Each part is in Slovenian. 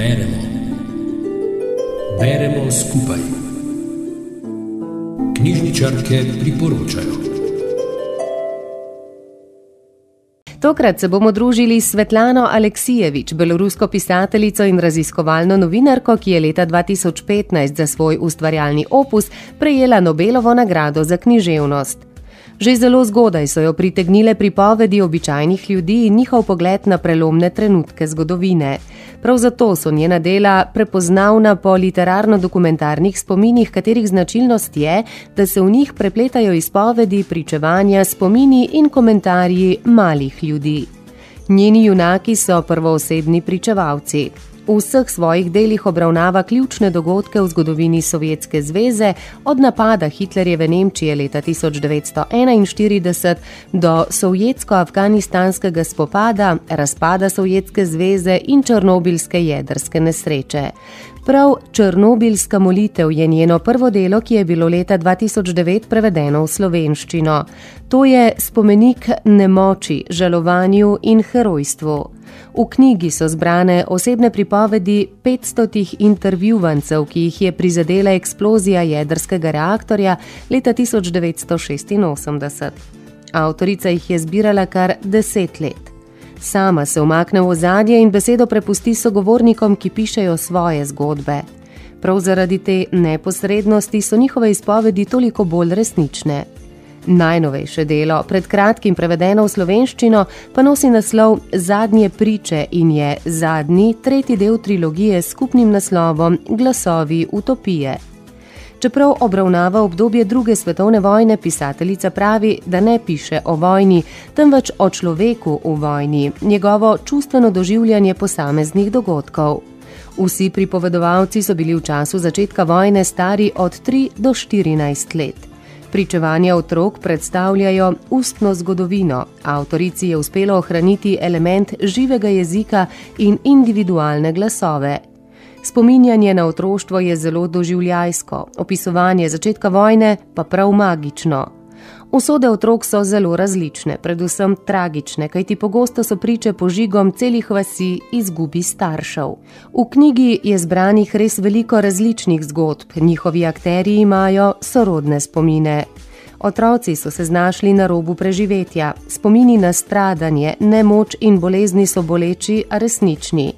Beremo. Beremo skupaj. Knjižničarke priporočajo. Tokrat se bomo družili s Svetlano Aleksijevič, belorusko pisateljico in raziskovalno novinarko, ki je leta 2015 za svoj ustvarjalni opus prejela Nobelovo nagrado za književnost. Že zelo zgodaj so jo pritegnile pripovedi običajnih ljudi in njihov pogled na prelomne trenutke zgodovine. Prav zato so njena dela prepoznavna po literarno-dokumentarnih spominih, katerih značilnost je, da se v njih prepletajo izpovedi, pričevanja, spomini in komentarji malih ljudi. Njeni junaki so prvoosebni pričevalci. V vseh svojih delih obravnava ključne dogodke v zgodovini Sovjetske zveze, od napada Hitlerjeve Nemčije leta 1941 do sovjetsko-afganistanskega spopada, razpada Sovjetske zveze in črnobilske jedrske nesreče. Prav Črnobilska molitev je njeno prvo delo, ki je bilo leta 2009 prevedeno v slovenščino. To je spomenik nemoči, žalovanju in herojstvu. V knjigi so zbrane osebne pripovedi 500 intervjuvancev, ki jih je prizadela eksplozija jedrskega reaktorja leta 1986. Avtorica jih je zbirala kar deset let. Sama se umakne v ozadje in besedo prepusti sogovornikom, ki pišejo svoje zgodbe. Prav zaradi te neposrednosti so njihove izpovedi toliko bolj resnične. Najnovejše delo, pred kratkim prevedeno v slovenščino, pa nosi naslov Zadnje priče in je zadnji, tretji del trilogije s skupnim naslovom Glasovi utopije. Čeprav obravnava obdobje druge svetovne vojne, pisateljica pravi, da ne piše o vojni, temveč o človeku v vojni, njegovo čustveno doživljanje posameznih dogodkov. Vsi pripovedovalci so bili v času začetka vojne stari od 3 do 14 let. Pričevanja otrok predstavljajo ustno zgodovino. Avtorici je uspelo ohraniti element živega jezika in individualne glasove. Spominjanje na otroštvo je zelo doživljajsko, opisovanje začetka vojne pa prav magično. Usode otrok so zelo različne, predvsem tragične, kajti pogosto so priče požigom celih vasi izgubi staršev. V knjigi je zbranih res veliko različnih zgodb, njihovi akteri imajo sorodne spomine. Otroci so se znašli na robu preživetja, spomini na stradanje, nemoč in bolezni so boleči, a resnični.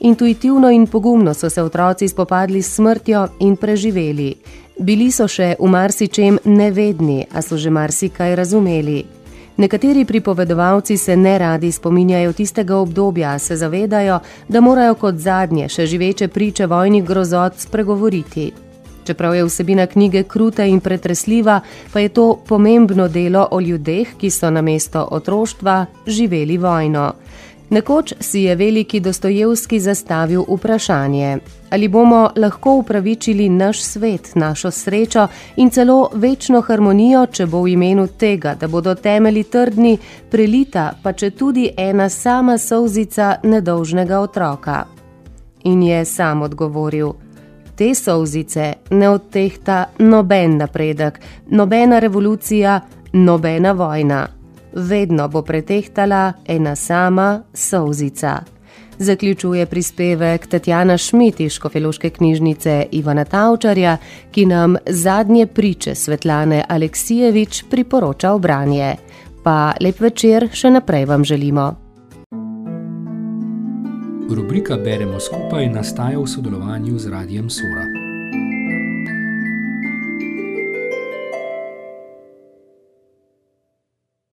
Intuitivno in pogumno so se otroci spopadli s smrtjo in preživeli. Bili so še v marsičem nevedni, a so že marsikaj razumeli. Nekateri pripovedovalci se ne radi spominjajo tistega obdobja, se zavedajo, da morajo kot zadnje še živeče priče vojnih grozot spregovoriti. Čeprav je vsebina knjige kruta in pretresljiva, pa je to pomembno delo o ljudeh, ki so namesto otroštva živeli vojno. Nekoč si je veliki Dostojevski zastavil vprašanje, ali bomo lahko upravičili naš svet, našo srečo in celo večno harmonijo, če bo v imenu tega, da bodo temeli trdni, prelita pa če tudi ena sama solzica nedolžnega otroka. In je sam odgovoril: Te solzice ne odtehta noben napredek, nobena revolucija, nobena vojna vedno bo pretehtala ena sama solzica. Zaključuje prispevek Tatjana Šmit iz Škofeloške knjižnice Ivana Tavčarja, ki nam zadnje priče Svetlane Aleksijevič priporoča obranje. Pa lep večer še naprej vam želimo. Rubrika Beremo skupaj nastaja v sodelovanju z Radijem Sora.